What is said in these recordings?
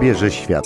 bierze świat.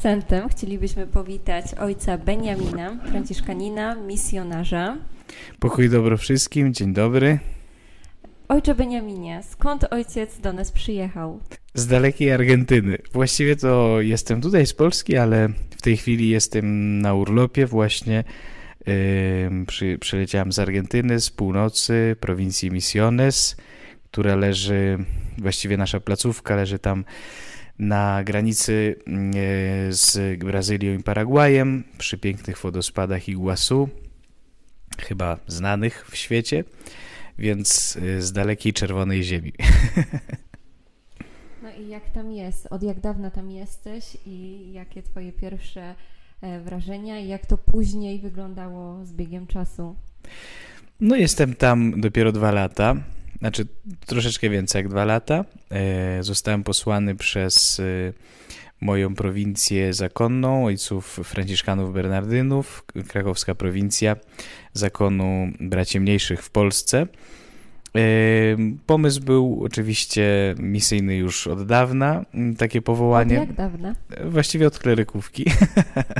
Akcentem chcielibyśmy powitać ojca Beniamina, franciszkanina, misjonarza. Pokój dobro wszystkim, dzień dobry. Ojcze Beniaminie, skąd ojciec do nas przyjechał? Z dalekiej Argentyny. Właściwie to jestem tutaj z Polski, ale w tej chwili jestem na urlopie właśnie. Yy, przy, przyleciałem z Argentyny, z północy, prowincji Misiones, która leży, właściwie nasza placówka leży tam na granicy yy, z Brazylią i Paragwajem, przy pięknych wodospadach Iguazu, chyba znanych w świecie, więc yy, z dalekiej czerwonej ziemi. No i jak tam jest? Od jak dawna tam jesteś i jakie twoje pierwsze e, wrażenia i jak to później wyglądało z biegiem czasu? No jestem tam dopiero dwa lata, znaczy troszeczkę więcej jak dwa lata. E, zostałem posłany przez e, moją prowincję zakonną, ojców franciszkanów bernardynów, krakowska prowincja zakonu braci mniejszych w Polsce. Pomysł był oczywiście misyjny już od dawna, takie powołanie. Od jak dawna? Właściwie od klerykówki.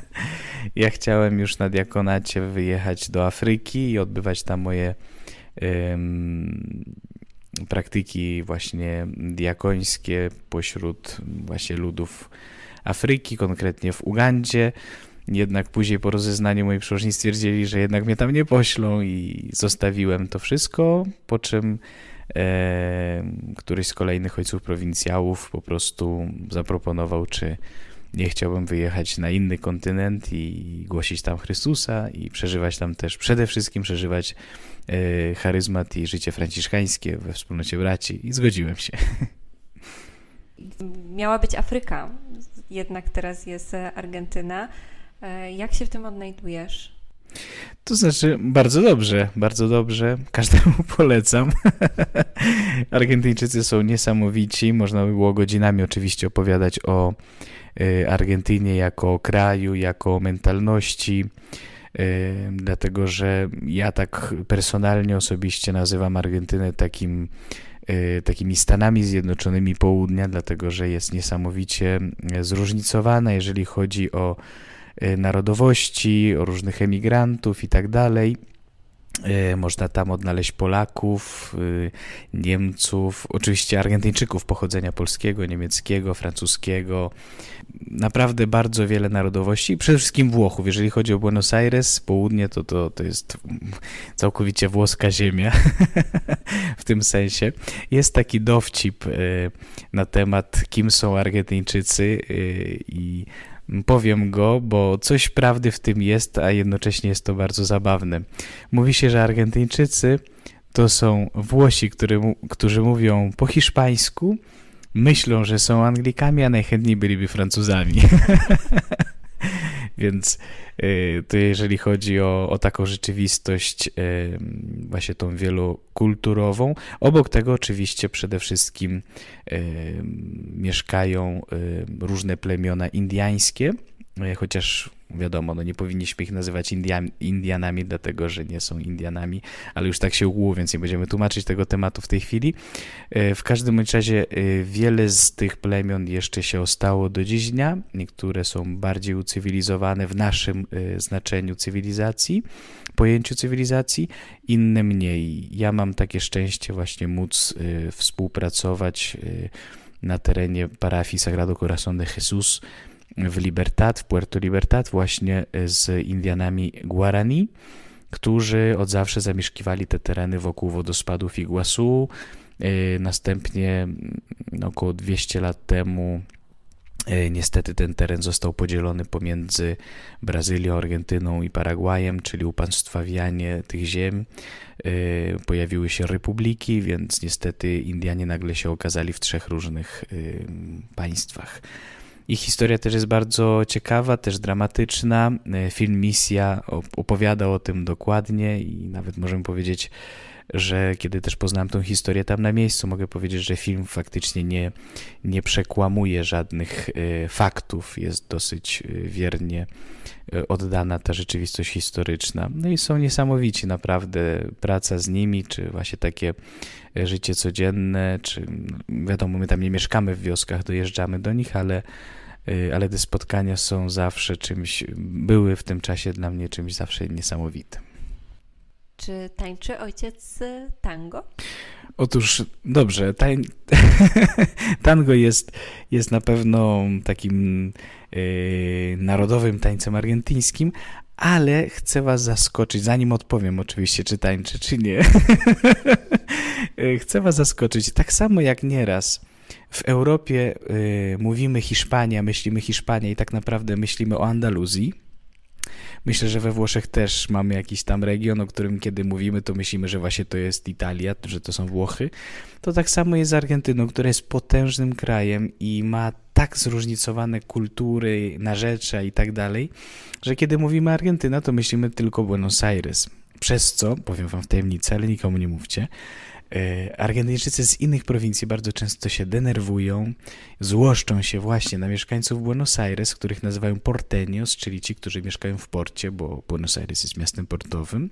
ja chciałem już na diakonacie wyjechać do Afryki i odbywać tam moje praktyki właśnie diakońskie pośród właśnie ludów Afryki, konkretnie w Ugandzie. Jednak później po rozeznaniu moi przełożni stwierdzili, że jednak mnie tam nie poślą i zostawiłem to wszystko, po czym e, któryś z kolejnych ojców prowincjałów po prostu zaproponował, czy nie chciałbym wyjechać na inny kontynent i głosić tam Chrystusa i przeżywać tam też, przede wszystkim przeżywać charyzmat i życie franciszkańskie we wspólnocie braci i zgodziłem się. Miała być Afryka, jednak teraz jest Argentyna. E, jak się w tym odnajdujesz? To znaczy, bardzo dobrze, bardzo dobrze. Każdemu polecam. Argentyńczycy są niesamowici. Można by było godzinami oczywiście opowiadać o e, Argentynie jako kraju, jako mentalności. Dlatego, że ja tak personalnie, osobiście nazywam Argentynę takim takimi Stanami Zjednoczonymi Południa, dlatego że jest niesamowicie zróżnicowana, jeżeli chodzi o Y, narodowości, o różnych emigrantów i tak dalej. Y, można tam odnaleźć Polaków, y, Niemców, oczywiście Argentyńczyków pochodzenia polskiego, niemieckiego, francuskiego. Naprawdę bardzo wiele narodowości, przede wszystkim Włochów. Jeżeli chodzi o Buenos Aires, południe, to, to, to jest całkowicie włoska ziemia w tym sensie. Jest taki dowcip na temat, kim są Argentyńczycy i Powiem go, bo coś prawdy w tym jest, a jednocześnie jest to bardzo zabawne. Mówi się, że Argentyńczycy to są Włosi, który, którzy mówią po hiszpańsku, myślą, że są Anglikami, a najchętniej byliby Francuzami. Więc y, to jeżeli chodzi o, o taką rzeczywistość y, właśnie tą wielokulturową, obok tego oczywiście przede wszystkim y, mieszkają różne plemiona indiańskie, chociaż wiadomo, no nie powinniśmy ich nazywać Indian, Indianami, dlatego że nie są Indianami, ale już tak się ułożyło, więc nie będziemy tłumaczyć tego tematu w tej chwili. E, w każdym razie e, wiele z tych plemion jeszcze się ostało do dziś dnia. Niektóre są bardziej ucywilizowane w naszym znaczeniu cywilizacji, pojęciu cywilizacji, inne mniej. Ja mam takie szczęście właśnie móc współpracować na terenie parafii Sagrado Corazón de Jesús w Libertad, w Puerto Libertad, właśnie z Indianami Guarani, którzy od zawsze zamieszkiwali te tereny wokół wodospadów Iguazu. E, następnie no, około 200 lat temu e, Niestety ten teren został podzielony pomiędzy Brazylią, Argentyną i Paragwajem, czyli upaństwawianie tych ziem. E, pojawiły się republiki, więc niestety Indianie nagle się okazali w trzech różnych państwach. Ich historia też jest bardzo ciekawa, też dramatyczna. E, film Misja opowiada o tym dokładnie i nawet możemy powiedzieć, że kiedy też poznałem tą historię tam na miejscu, mogę powiedzieć, że film faktycznie nie, nie przekłamuje żadnych e, faktów, jest dosyć e, wiernie oddana ta rzeczywistość historyczna. No i są niesamowici, naprawdę praca z nimi, czy właśnie takie życie codzienne, czy no, wiadomo, my tam nie mieszkamy w wioskach, dojeżdżamy do nich, ale ale te spotkania są zawsze czymś, były w tym czasie dla mnie czymś zawsze niesamowitym. Czy tańczy ojciec tango? Otóż dobrze, tań... tango jest, jest na pewno takim yy, narodowym tańcem argentyńskim, ale chcę Was zaskoczyć, zanim odpowiem oczywiście, czy tańczy, czy nie. Chcę Was zaskoczyć, tak samo jak nieraz w Europie y, mówimy Hiszpania, myślimy Hiszpania i tak naprawdę myślimy o Andaluzji. Myślę, że we Włoszech też mamy jakiś tam region, o którym kiedy mówimy, to myślimy, że właśnie to jest Italia, że to są Włochy. To tak samo jest z Argentyną, która jest potężnym krajem i ma tak zróżnicowane kultury, narzecia i tak dalej, że kiedy mówimy Argentyna, to myślimy tylko Buenos Aires. Przez co, powiem wam w tajemnicy, ale nikomu nie mówcie, Argentyńczycy z innych prowincji bardzo często się denerwują, złoszczą się właśnie na mieszkańców Buenos Aires, których nazywają porteños, czyli ci, którzy mieszkają w porcie, bo Buenos Aires jest miastem portowym.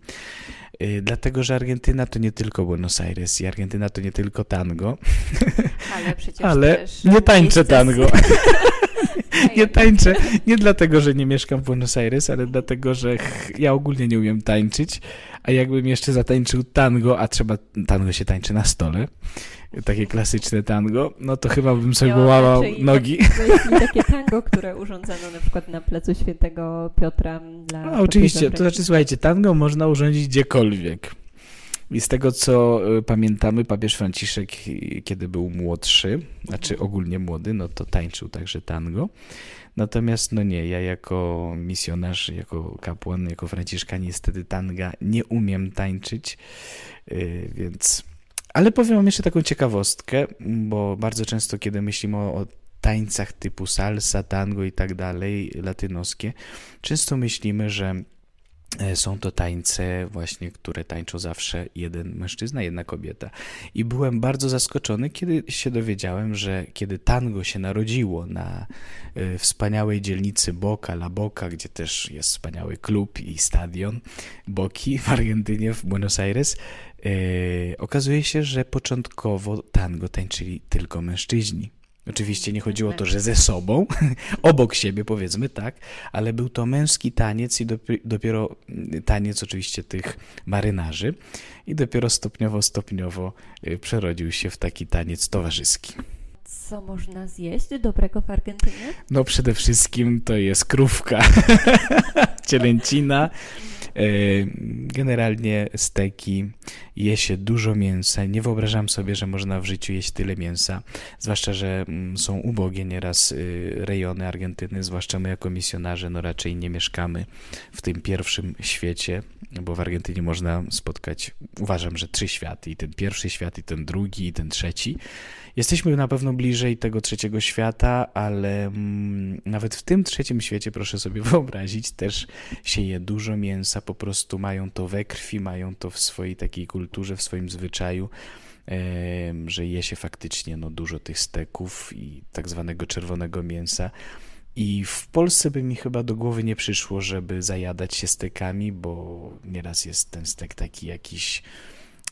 E, dlatego, że Argentyna to nie tylko Buenos Aires i Argentyna to nie tylko tango. Ale przecież Ale nie tańczę tango. nie tańczę. Nie dlatego, że nie mieszkam w Buenos Aires, ale dlatego, że ja ogólnie nie umiem tańczyć. A jakbym jeszcze zatańczył tango, a trzeba, tango się tańczy na stole, takie klasyczne tango, no to chyba bym sobie połamał nogi. To takie tango, które urządzono na przykład na placu Świętego Piotra dla No oczywiście, to znaczy słuchajcie, tango można urządzić gdziekolwiek. I z tego, co y, pamiętamy, papież Franciszek, y, kiedy był młodszy, znaczy ogólnie młody, no to tańczył także tango. Natomiast no nie, ja jako misjonarz, jako kapłan, jako franciszkan niestety tanga nie umiem tańczyć, y, więc... Ale powiem wam jeszcze taką ciekawostkę, bo bardzo często, kiedy myślimy o, o tańcach typu salsa, tango i tak dalej, latynoskie, często myślimy, że są to tańce właśnie, które tańczą zawsze jeden mężczyzna, jedna kobieta. I byłem bardzo zaskoczony, kiedy się dowiedziałem, że kiedy tango się narodziło na e, wspaniałej dzielnicy Boca, La Boca, gdzie też jest wspaniały klub i stadion Boki w Argentynie, w Buenos Aires, e, okazuje się, że początkowo tango tańczyli tylko mężczyźni. Oczywiście nie chodziło o to, że ze sobą, obok siebie powiedzmy, tak, ale był to męski taniec i dopiero mm, taniec oczywiście tych marynarzy i dopiero stopniowo, stopniowo y, przerodził się w taki taniec towarzyski. Co można zjeść dobrego w Argentynie? No przede wszystkim to jest krówka, cielęcina, E, generalnie steki, je się dużo mięsa. Nie wyobrażam sobie, że można w życiu jeść tyle mięsa, zwłaszcza, że mm, są ubogie nieraz y, rejony Argentyny, zwłaszcza my jako misjonarze, no raczej nie mieszkamy w tym pierwszym świecie, bo w Argentynie można spotkać, uważam, że trzy światy, i ten pierwszy świat, i ten drugi, i ten trzeci. Jesteśmy na pewno bliżej tego trzeciego świata, ale mm, nawet w tym trzecim świecie, proszę sobie wyobrazić, też się je dużo mięsa, po prostu mają to we krwi, mają to w swojej takiej kulturze, w swoim zwyczaju, że je się faktycznie no, dużo tych steków i tak zwanego czerwonego mięsa. I w Polsce by mi chyba do głowy nie przyszło, żeby zajadać się stekami, bo nieraz jest ten stek taki jakiś,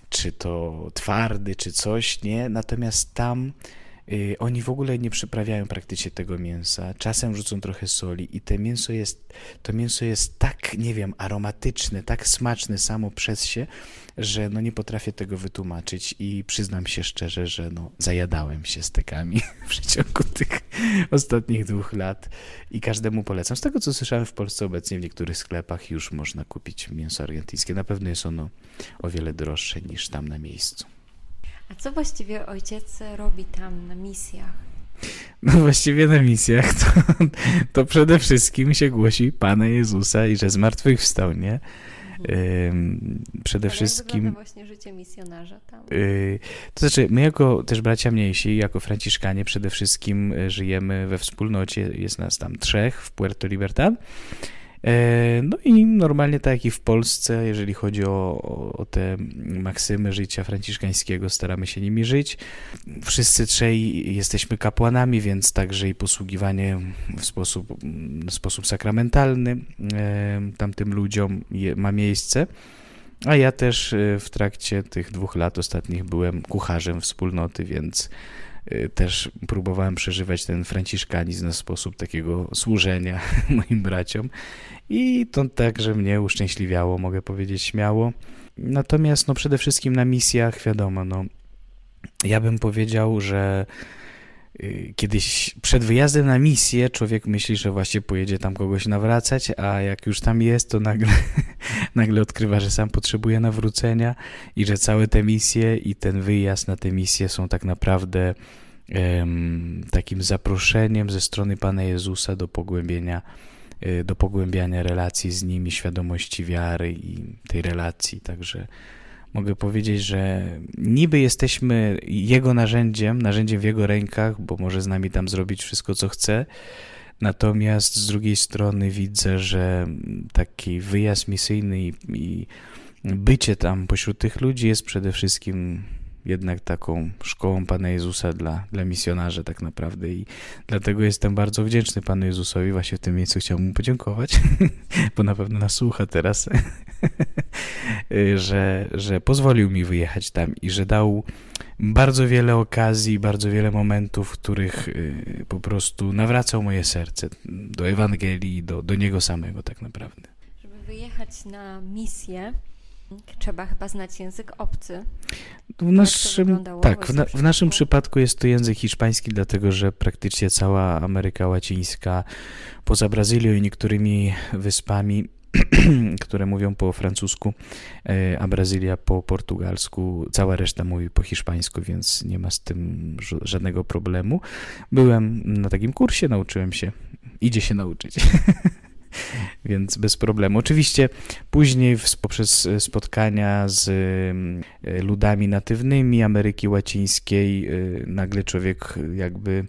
czy to twardy, czy coś, nie? Natomiast tam Y, oni w ogóle nie przyprawiają praktycznie tego mięsa. Czasem wrzucą trochę soli i to mięso jest, to mięso jest tak, nie wiem, aromatyczne, tak smaczne samo przez się, że no nie potrafię tego wytłumaczyć i przyznam się szczerze, że no zajadałem się stekami w przeciągu tych ostatnich dwóch lat i każdemu polecam. Z tego, co słyszałem w Polsce obecnie w niektórych sklepach już można kupić mięso argentyńskie. Na pewno jest ono o wiele droższe niż tam na miejscu. A co właściwie ojciec robi tam na misjach? No właściwie na misjach to, to przede wszystkim się głosi Pana Jezusa i że zmartwychwstał, nie? Mhm. Przede Ale wszystkim. Jak właśnie życie misjonarza tam? Yy, to znaczy, my jako też bracia mniejsi, jako Franciszkanie, przede wszystkim y, żyjemy we wspólnocie. Jest nas tam trzech w Puerto Libertad. E, no i normalnie tak jak i w Polsce, jeżeli chodzi o, o, te maksymy życia franciszkańskiego, staramy się nimi żyć. Wszyscy trzej jesteśmy kapłanami, więc także i posługiwanie w sposób, w sposób sakramentalny e, tamtym ludziom ma miejsce. A ja też e, w trakcie tych dwóch lat ostatnich byłem kucharzem wspólnoty, więc też próbowałem przeżywać ten franciszkanizm na sposób takiego służenia moim braciom i to także mnie uszczęśliwiało, mogę powiedzieć śmiało. Natomiast no przede wszystkim na misjach, wiadomo, no ja bym powiedział, że y, kiedyś przed wyjazdem na misję człowiek myśli, że właśnie pojedzie tam kogoś nawracać, a jak już tam jest, to nagle, nagle odkrywa, że sam potrzebuje nawrócenia i że całe te misje i ten wyjazd na te misje są tak naprawdę takim zaproszeniem ze strony Pana Jezusa do pogłębienia, do pogłębiania relacji z Nim, świadomości wiary i tej relacji. Także mogę powiedzieć, że niby jesteśmy Jego narzędziem, narzędziem w Jego rękach, bo może z nami tam zrobić wszystko, co chce. Natomiast z drugiej strony widzę, że taki wyjazd misyjny i, i bycie tam pośród tych ludzi jest przede wszystkim jednak taką szkołą Pana Jezusa dla, dla misjonarzy tak naprawdę i dlatego jestem bardzo wdzięczny Panu Jezusowi. Właśnie w tym miejscu chciałbym mu podziękować, bo na pewno nas słucha teraz, że, że pozwolił mi wyjechać tam i że dał bardzo wiele okazji, bardzo wiele momentów, w których y, po prostu nawracał moje serce do Ewangelii, do, do Niego samego tak naprawdę. Żeby wyjechać na misję, Trzeba chyba znać język obcy. W naszym, tak, w, na, w, naszym przypadku jest to język hiszpański, dlatego że praktycznie cała Ameryka Łacińska, poza Brazylią i niektórymi wyspami, które mówią po francusku, e, a Brazylia po portugalsku, cała reszta mówi po hiszpańsku, więc nie ma z tym żadnego problemu. Byłem na takim kursie, nauczyłem się, idzie się nauczyć. więc bez problemu. Oczywiście później poprzez e, spotkania z e, ludami natywnymi Ameryki Łacińskiej e, nagle człowiek jakby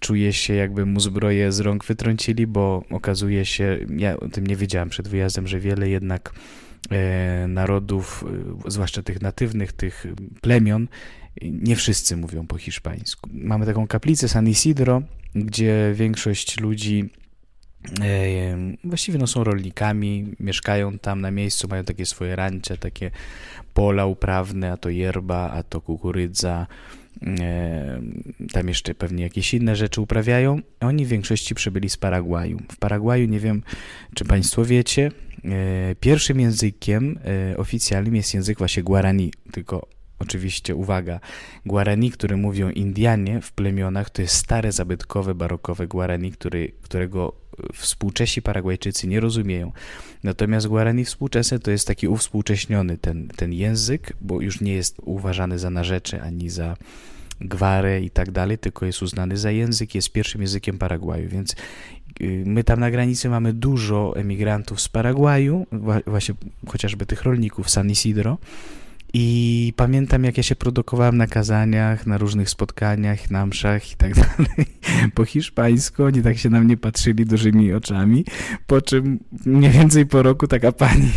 czuje się, jakby mu zbroję z rąk wytrącili, bo okazuje się, ja o tym nie wiedziałem przed wyjazdem, że wiele jednak narodów, zwłaszcza tych natywnych, tych plemion, nie wszyscy mówią po hiszpańsku. Mamy taką kaplicę San Isidro, gdzie większość ludzi Właściwie no, są rolnikami, mieszkają tam na miejscu, mają takie swoje rancze, takie pola uprawne, a to yerba, a to kukurydza, tam jeszcze pewnie jakieś inne rzeczy uprawiają. Oni w większości przybyli z Paragwaju. W Paragwaju, nie wiem czy Państwo wiecie, e, pierwszym językiem e, oficjalnym jest język właśnie Guarani, tylko Oczywiście, uwaga, Guarani, który mówią Indianie w plemionach, to jest stare, zabytkowe, barokowe Guarani, który, którego współczesi Paragwajczycy nie rozumieją. Natomiast Guarani współczesne to jest taki uwspółcześniony ten, ten język, bo już nie jest uważany za narzecze ani za gwarę i tak dalej, tylko jest uznany za język, jest pierwszym językiem Paragwaju, więc y, my tam na granicy mamy dużo emigrantów z Paragwaju, właśnie chociażby tych rolników San Isidro, i pamiętam, jak ja się produkowałem na kazaniach, na różnych spotkaniach, na mszach i tak dalej, po hiszpańsku. Oni tak się na mnie patrzyli dużymi oczami, po czym mniej więcej po roku taka pani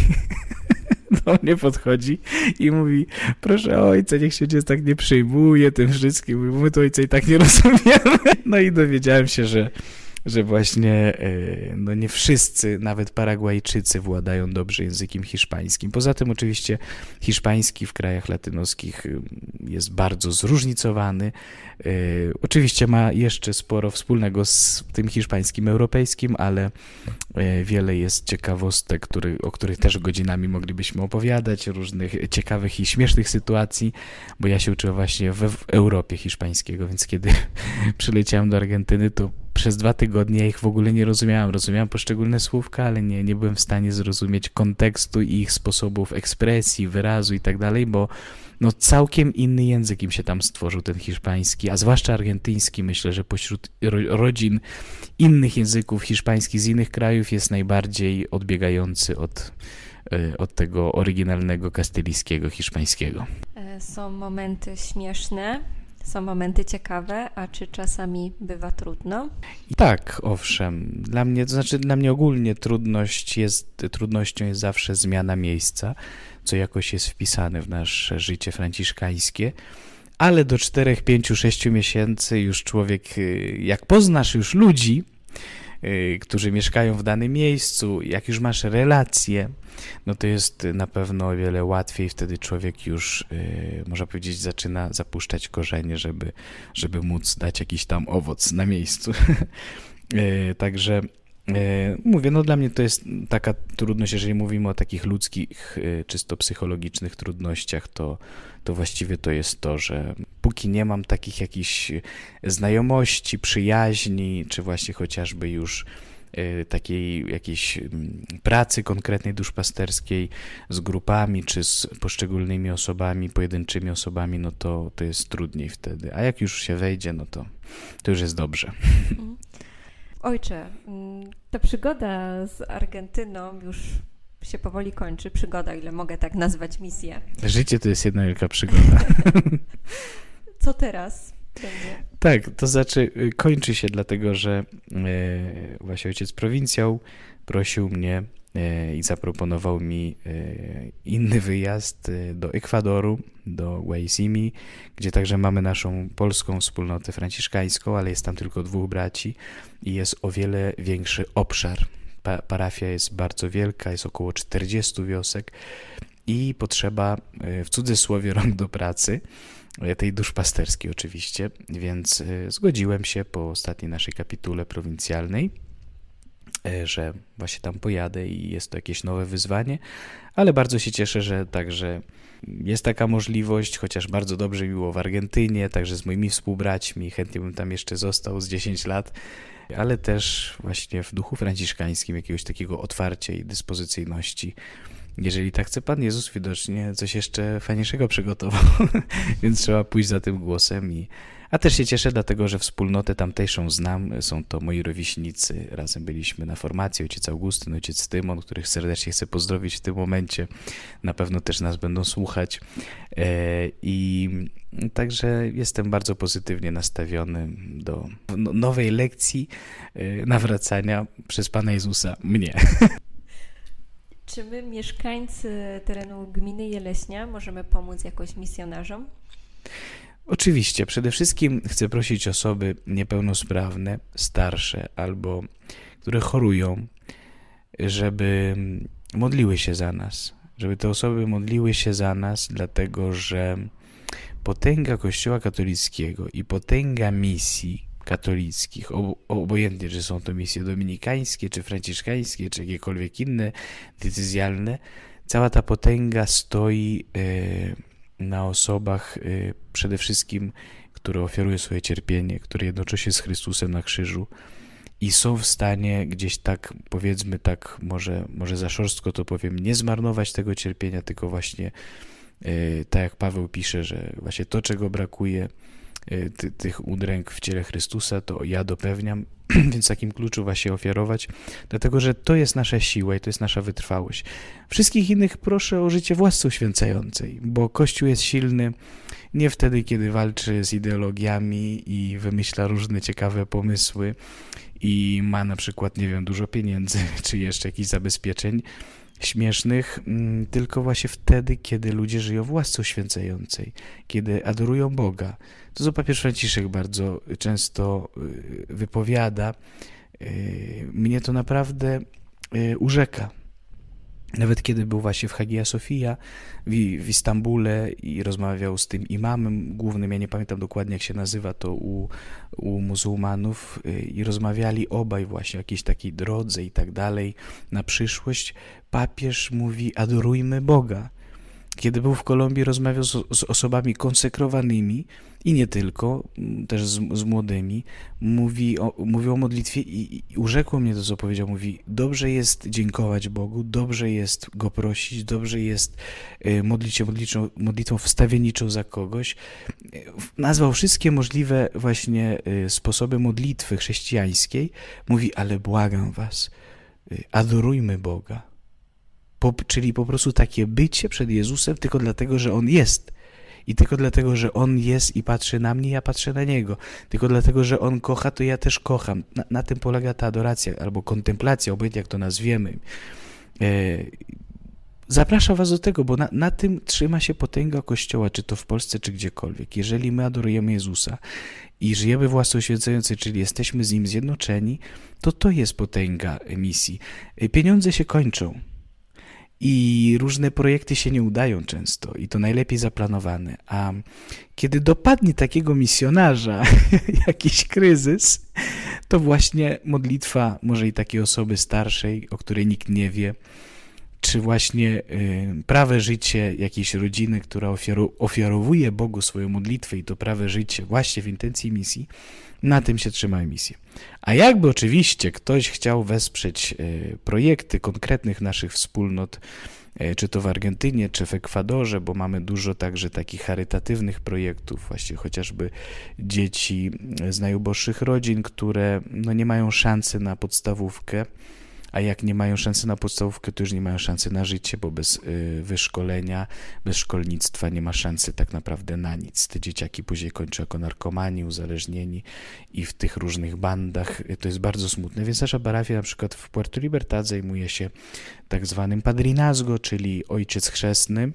do mnie podchodzi i mówi, proszę ojca, niech się dziecko tak nie przyjmuje tym wszystkim, my to ojca i tak nie rozumiemy. No i dowiedziałem się, że że właśnie e, no nie wszyscy, nawet Paragwajczycy władają dobrze językiem hiszpańskim. Poza tym oczywiście hiszpański w krajach latynoskich y, jest bardzo zróżnicowany. E, oczywiście ma jeszcze sporo wspólnego z tym hiszpańskim europejskim, ale e, wiele jest ciekawostek, który, o których też godzinami moglibyśmy opowiadać, różnych ciekawych i śmiesznych sytuacji, bo ja się uczyłem właśnie w Europie hiszpańskiego, więc kiedy przyleciałem do Argentyny, to przez dwa tygodnie ich w ogóle nie rozumiałem. Rozumiałem poszczególne słówka, ale nie, nie byłem w stanie zrozumieć kontekstu i ich sposobów ekspresji, wyrazu i tak dalej, bo no całkiem inny język im się tam stworzył, ten hiszpański, a zwłaszcza argentyński. Myślę, że pośród rodzin innych języków hiszpańskich z innych krajów jest najbardziej odbiegający od, e, od tego oryginalnego kastylijskiego hiszpańskiego. E, są momenty śmieszne, są momenty ciekawe, a czy czasami bywa trudno? Tak, owszem. Dla mnie, to znaczy dla mnie ogólnie trudność jest, trudnością jest zawsze zmiana miejsca, co jakoś jest wpisane w nasze życie franciszkańskie. Ale do 4, 5, 6 miesięcy już człowiek, y, jak poznasz już ludzi, którzy mieszkają w danym miejscu, jak już masz relacje, no to jest na pewno o wiele łatwiej. Wtedy człowiek już, y, można powiedzieć, zaczyna zapuszczać korzenie, żeby, żeby móc dać jakiś tam owoc na miejscu. Y, także Mówię, no dla mnie to jest taka trudność, jeżeli mówimy o takich ludzkich, czysto psychologicznych trudnościach, to, to właściwie to jest to, że póki nie mam takich jakichś znajomości, przyjaźni, czy właśnie chociażby już e, takiej jakiejś mm, pracy konkretnej duszpasterskiej z grupami, czy z poszczególnymi osobami, pojedynczymi osobami, no to, to jest trudniej wtedy. A jak już się wejdzie, no to, to już jest dobrze. Mhm. Ojcze, mm, ta przygoda z Argentyną już się powoli kończy przygoda, ile mogę tak nazwać misję. Życie to jest jedna wielka przygoda. Co teraz będzie? Tak, to znaczy y, kończy się dlatego, że e, właśnie ojciec prowincjał prosił mnie i zaproponował mi e, inny wyjazd do Ekwadoru, do Guaisimi, gdzie także mamy naszą polską wspólnotę franciszkańską, ale jest tam tylko dwóch braci i jest o wiele większy obszar. Pa parafia jest bardzo wielka, jest około 40 wiosek i potrzeba e, w cudzysłowie rąk do pracy, e, tej duszpasterskiej oczywiście, więc e, zgodziłem się po ostatniej naszej kapitule prowincjalnej, że właśnie tam pojadę i jest to jakieś nowe wyzwanie, ale bardzo się cieszę, że także jest taka możliwość, chociaż bardzo dobrze mi było w Argentynie, także z moimi współbraćmi, chętnie bym tam jeszcze został z 10 lat, ale też właśnie w duchu franciszkańskim jakiegoś takiego otwarcia i dyspozycyjności. Jeżeli tak chce Pan Jezus, widocznie coś jeszcze fajniejszego przygotował, więc trzeba pójść za tym głosem i a też się cieszę, dlatego że wspólnotę tamtejszą znam. Są to moi rówieśnicy. Razem byliśmy na formacji. Ojciec Augustyn, ojciec Tymon, których serdecznie chcę pozdrowić w tym momencie. Na pewno też nas będą słuchać. E, I także jestem bardzo pozytywnie nastawiony do no, nowej lekcji e, nawracania przez Pana Jezusa mnie. Czy my, mieszkańcy terenu gminy Jeleśnia, możemy pomóc jakoś misjonarzom? Oczywiście, przede wszystkim chcę prosić osoby niepełnosprawne, starsze albo które chorują, żeby modliły się za nas, żeby te osoby modliły się za nas, dlatego że potęga Kościoła katolickiego i potęga misji katolickich, obojętnie czy są to misje dominikańskie, czy franciszkańskie, czy jakiekolwiek inne decyzjalne, cała ta potęga stoi e, na osobach y, przede wszystkim, które ofiarują swoje cierpienie, które jednoczą się z Chrystusem na krzyżu i są w stanie gdzieś tak, powiedzmy tak, może, może za szorstko to powiem, nie zmarnować tego cierpienia, tylko właśnie y, tak jak Paweł pisze, że właśnie to, czego brakuje, ty, tych udręk w ciele Chrystusa, to ja dopewniam, więc takim kluczu właśnie ofiarować, dlatego że to jest nasza siła i to jest nasza wytrwałość. Wszystkich innych proszę o życie własce uświęcającej, bo Kościół jest silny nie wtedy, kiedy walczy z ideologiami i wymyśla różne ciekawe pomysły i ma na przykład, nie wiem, dużo pieniędzy czy jeszcze jakichś zabezpieczeń, śmiesznych, mm, tylko właśnie wtedy, kiedy ludzie żyją w uświęcającej, kiedy adorują Boga. To co papież Franciszek bardzo często y, wypowiada, Mnie to naprawdę urzeka. Nawet kiedy był właśnie w Hagia Sofia w, w Istambule i rozmawiał z tym imamem głównym, ja nie pamiętam dokładnie jak się nazywa to u, u muzułmanów y, i rozmawiali obaj właśnie o jakiejś takiej drodze i tak dalej na przyszłość, papież mówi adorujmy Boga. Kiedy był w Kolumbii, rozmawiał z, z osobami konsekrowanymi i nie tylko, też z, z młodymi. Mówi o, mówił o modlitwie i, i urzekło mnie to, co powiedział. Mówi, dobrze jest dziękować Bogu, dobrze jest Go prosić, dobrze jest y, modlić się modliczą, modlitwą wstawienniczą za kogoś. Nazwał wszystkie możliwe właśnie y, sposoby modlitwy chrześcijańskiej. Mówi, ale błagam was, y, adorujmy Boga po, czyli po prostu takie bycie przed Jezusem tylko dlatego, że On jest. I tylko dlatego, że On jest i patrzy na mnie, ja patrzę na Niego. Tylko dlatego, że On kocha, to ja też kocham. Na, na tym polega ta adoracja albo kontemplacja, obojętnie jak to nazwiemy. E, zapraszam Was do tego, bo na, na tym trzyma się potęga Kościoła, czy to w Polsce, czy gdziekolwiek. Jeżeli my adorujemy Jezusa i żyjemy własną święcącej, czyli jesteśmy z Nim zjednoczeni, to to jest potęga misji. E, pieniądze się kończą i różne projekty się nie udają często i to najlepiej zaplanowane. A kiedy dopadnie takiego misjonarza jakiś kryzys, to właśnie modlitwa może i takiej osoby starszej, o której nikt nie wie, czy właśnie y, prawe życie jakiejś rodziny, która ofiarowuje Bogu swoją modlitwę i to prawe życie właśnie w intencji misji, na tym się trzyma misję. A jakby oczywiście ktoś chciał wesprzeć y, projekty konkretnych naszych wspólnot, y, czy to w Argentynie, czy w Ekwadorze, bo mamy dużo także takich charytatywnych projektów, właśnie chociażby dzieci z najuboższych rodzin, które no, nie mają szansy na podstawówkę, a jak nie mają szansy na podstawówkę, to już nie mają szansy na życie, bo bez y, wyszkolenia, bez szkolnictwa nie ma szansy tak naprawdę na nic. Te dzieciaki później kończą jako narkomani, uzależnieni i w tych różnych bandach. To jest bardzo smutne, więc nasza parafia na przykład w Puerto Libertad zajmuje się tak zwanym padrinazgo, czyli ojciec chrzestny,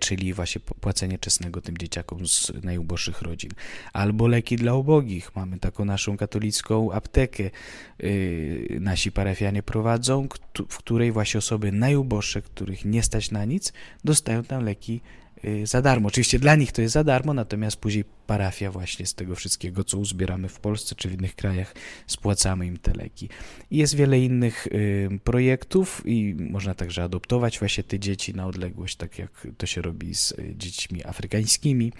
czyli właśnie płacenie czesnego tym dzieciakom z najuboższych rodzin. Albo leki dla ubogich. Mamy taką naszą katolicką aptekę. E, nasi parafianie prowadzą, w której właśnie osoby najuboższe, których nie stać na nic, dostają tam leki za darmo. Oczywiście dla nich to jest za darmo, natomiast później parafia właśnie z tego wszystkiego, co uzbieramy w Polsce czy w innych krajach, spłacamy im te leki. I jest wiele innych y, projektów i można także adoptować właśnie te dzieci na odległość, tak jak to się robi z y, dziećmi afrykańskimi,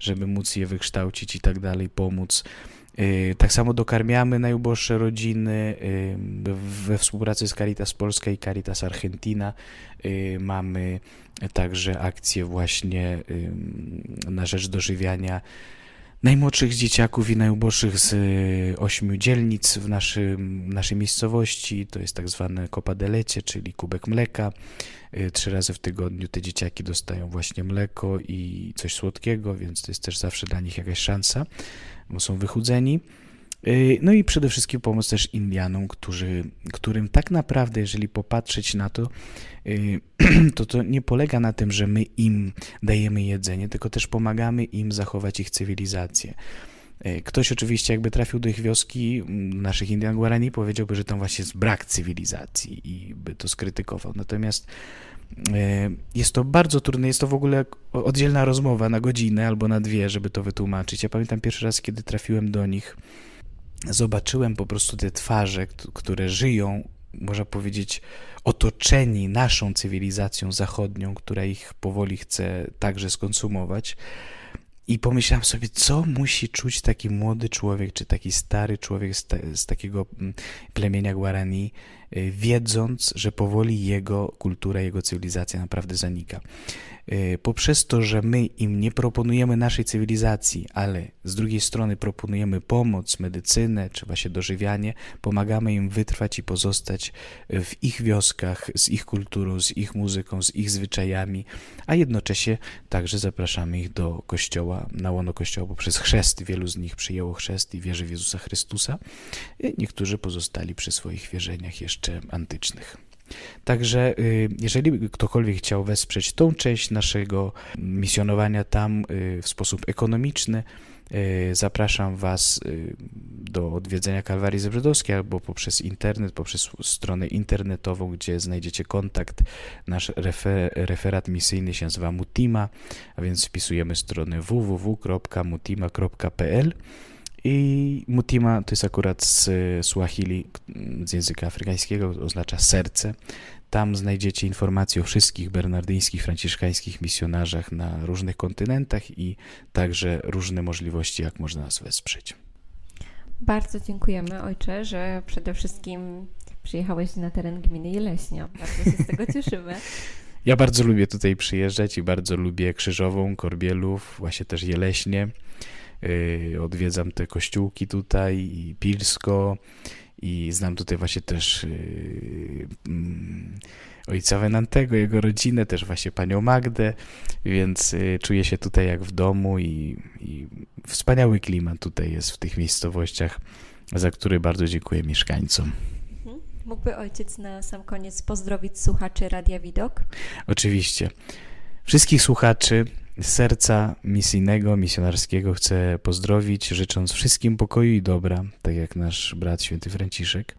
żeby móc je wykształcić i tak dalej, pomóc. Tak samo dokarmiamy najuboższe rodziny we współpracy z Caritas Polska i Caritas Argentina. Mamy także akcje właśnie na rzecz dożywiania najmłodszych dzieciaków i najuboższych z y, ośmiu dzielnic w naszym, naszej miejscowości. To jest tak zwane kopadelecie, czyli kubek mleka. Y, trzy razy w tygodniu te dzieciaki dostają właśnie mleko i coś słodkiego, więc to jest też zawsze dla nich jakaś szansa, bo są wychudzeni. Y, no i przede wszystkim pomoc też Indianom, którzy, którym tak naprawdę, jeżeli popatrzeć na to, y, to to nie polega na tym, że my im dajemy jedzenie, tylko też pomagamy im zachować ich cywilizację. Y, ktoś oczywiście jakby trafił do ich wioski, naszych Indian Guarani, powiedziałby, że tam właśnie jest brak cywilizacji i by to skrytykował. Natomiast jest to bardzo trudne, jest to w ogóle oddzielna rozmowa na godzinę albo na dwie, żeby to wytłumaczyć. Ja pamiętam pierwszy raz, kiedy trafiłem do nich, zobaczyłem po prostu te twarze, które żyją, można powiedzieć, otoczeni naszą cywilizacją zachodnią, która ich powoli chce także skonsumować. I pomyślałem sobie, co musi czuć taki młody człowiek, czy taki stary człowiek z, te, z takiego mm, plemienia Guarani, y, wiedząc, że powoli jego kultura, jego cywilizacja naprawdę zanika. Y, poprzez to, że my im nie proponujemy naszej cywilizacji, ale z drugiej strony proponujemy pomoc, medycynę czy właśnie dożywianie, pomagamy im wytrwać i pozostać w ich wioskach, z ich kulturą, z ich muzyką, z ich zwyczajami, a jednocześnie także zapraszamy ich do kościoła, na łono kościoła poprzez chrzest. Wielu z nich przyjęło chrzest i wierzy w Jezusa Chrystusa, niektórzy pozostali przy swoich wierzeniach jeszcze antycznych. Także y, jeżeli ktokolwiek chciał wesprzeć tą część naszego misjonowania tam y, w sposób ekonomiczny, y, zapraszam Was do odwiedzenia Kalwarii Zebrzydowskiej albo poprzez internet, poprzez stronę internetową, gdzie znajdziecie kontakt. Nasz refer referat misyjny się nazywa Mutima, a więc wpisujemy stronę www.mutima.pl i Mutima to jest akurat z Swahili, z języka afrykańskiego, oznacza serce. Tam znajdziecie informacje o wszystkich bernardyńskich, franciszkańskich misjonarzach na różnych kontynentach i także różne możliwości, jak można nas wesprzeć. Bardzo dziękujemy, ojcze, że przede wszystkim przyjechałeś na teren gminy Jeleśnia. Bardzo się z tego cieszymy. Ja bardzo lubię tutaj przyjeżdżać i bardzo lubię Krzyżową, Korbielów, właśnie też Jeleśnie. Yy, odwiedzam te kościółki tutaj i Pilsko i znam tutaj właśnie też yy, mm, ojca Wenantego, jego rodzinę, też właśnie panią Magdę, więc yy, czuję się tutaj jak w domu i, i wspaniały klimat tutaj jest w tych miejscowościach, za który bardzo dziękuję mieszkańcom. Mhm. Mógłby ojciec na sam koniec pozdrowić słuchaczy Radia Widok? Oczywiście. Wszystkich słuchaczy serca misyjnego, misjonarskiego chcę pozdrowić, życząc wszystkim pokoju i dobra, tak jak nasz brat święty Franciszek.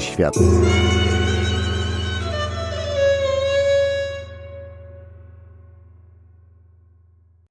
Świat.